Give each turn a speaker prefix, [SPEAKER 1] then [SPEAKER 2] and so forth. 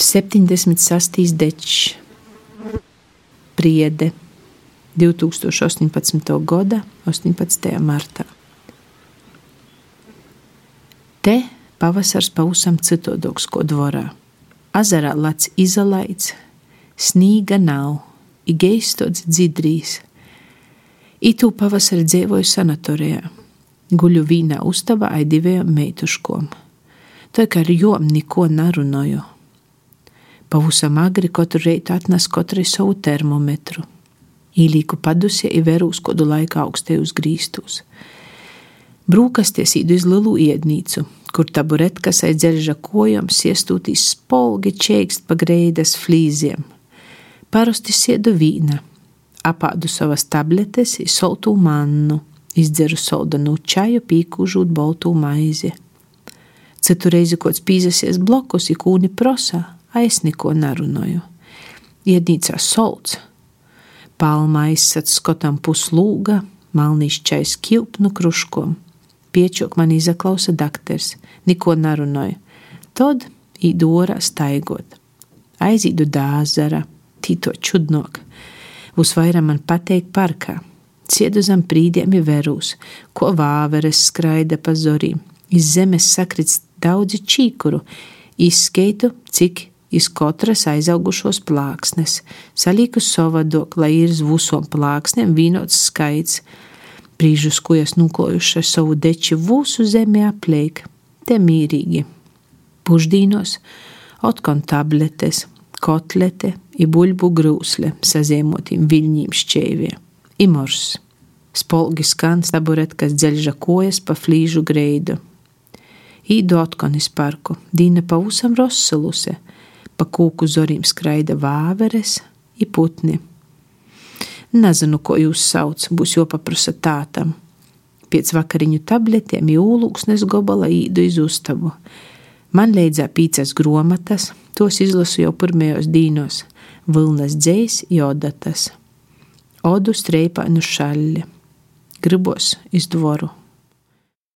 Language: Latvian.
[SPEAKER 1] 76. dečs, Priede, 2018. gada 18. martā. Te pavasars pavisam citādāks kā dvorā. Azarā lats izolēts, snīga nav, igeistots dzidrīs. Itū pavasarī dzīvoju sanatorijā, guļu vīnā uztaba ai diviem meituškom. Tā kā ar jom neko nerunāju. Pavusam agri katru reitu atnes katrai savu termometru. Īlīku padusē ir verūs kodu laiku augstējus grīstus. Brūkasties īdu iz lielu iednīcu, kur taburetkas aiz dzelža kojām siestūtīs spolgi čēkst pa greidas flīziem. Parasti siedu vīna, apādu savas tabletes, soltū mannu, izdzeru soldanu čaju, pīkūžūt boltū maizi. Citu reizi kāds pīzasies blokus, ikūni prosā, aiz neko nerunāju. Iednīcā solts, palma aizsats skotam puslūga, malnīšķais kilpnu kruškom Piečuk man izaklausa dakters, neko nerunāja. Tad īdora staigot. Aizīdu dāzara, tīto čudnok. Uzvairā man pateik parkā. Ciedu zem prīdiem ir verūs, ko vāveres skraida pa zorīm. Iz zemes sakrits daudzi čīkuru, izskeitu, cik iz katras aizaugušos plāksnes, salīku savādāk, lai ir uz visom plāksnēm vienots skaits brīžus, ko es nuklojuši ar savu deči vūsu zemi apliek, te mīrīgi. Pušdīnos otkon tabletes, kotlete, i buļbu grūsle, sazīmotīm viļņīm šķēvie, imors. Spolgi skan taburet, kas dzeļža kojas pa flīžu greidu. Īdu otkonis parku, dīna pa usam rossaluse, pa kūku zorīm skraida vāveres i putni. Nezinu, ko jūs sauc, būs jopaprasa tātam. Pēc vakariņu tabletēm jūlūksnes gobala īdu iz uztabu. Man leidzā pīcas gromatas, tos izlasu jau pirmajos dīnos - vilnas dzējs, jodatas, odu streipānu šalli. Gribos iz dvoru.